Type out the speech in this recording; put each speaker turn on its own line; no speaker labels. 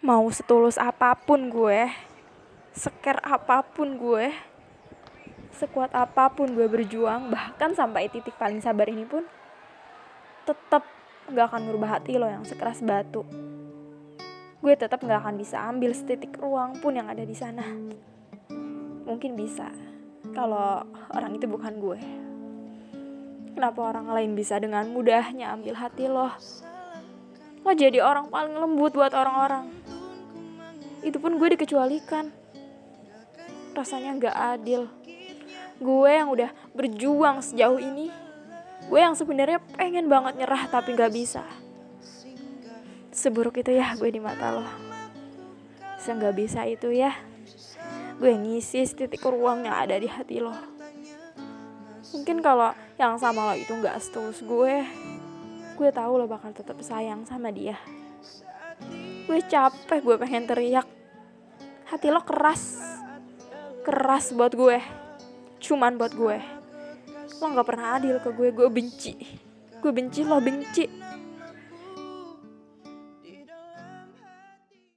mau setulus apa pun gue seker apa pun gue sekuat apa pun gue berjuang bahkan sampai titik paling sabar ini pun tetap gak akan merubah hati lo yang sekeras batu. Gue tetap gak akan bisa ambil setitik ruang pun yang ada di sana. Mungkin bisa kalau orang itu bukan gue. Kenapa orang lain bisa dengan mudahnya ambil hati lo? Lo jadi orang paling lembut buat orang-orang itu pun gue dikecualikan. Rasanya gak adil. Gue yang udah berjuang sejauh ini. Gue yang sebenarnya pengen banget nyerah tapi gak bisa. Seburuk itu ya gue di mata lo. Se nggak bisa itu ya. Gue ngisi titik ruang yang ada di hati lo. Mungkin kalau yang sama lo itu nggak setulus gue gue tahu lo bakal tetap sayang sama dia. Gue capek gue pengen teriak hati lo keras. Keras buat gue. Cuman buat gue. Lo nggak pernah adil ke gue. Gue benci. Gue benci lo benci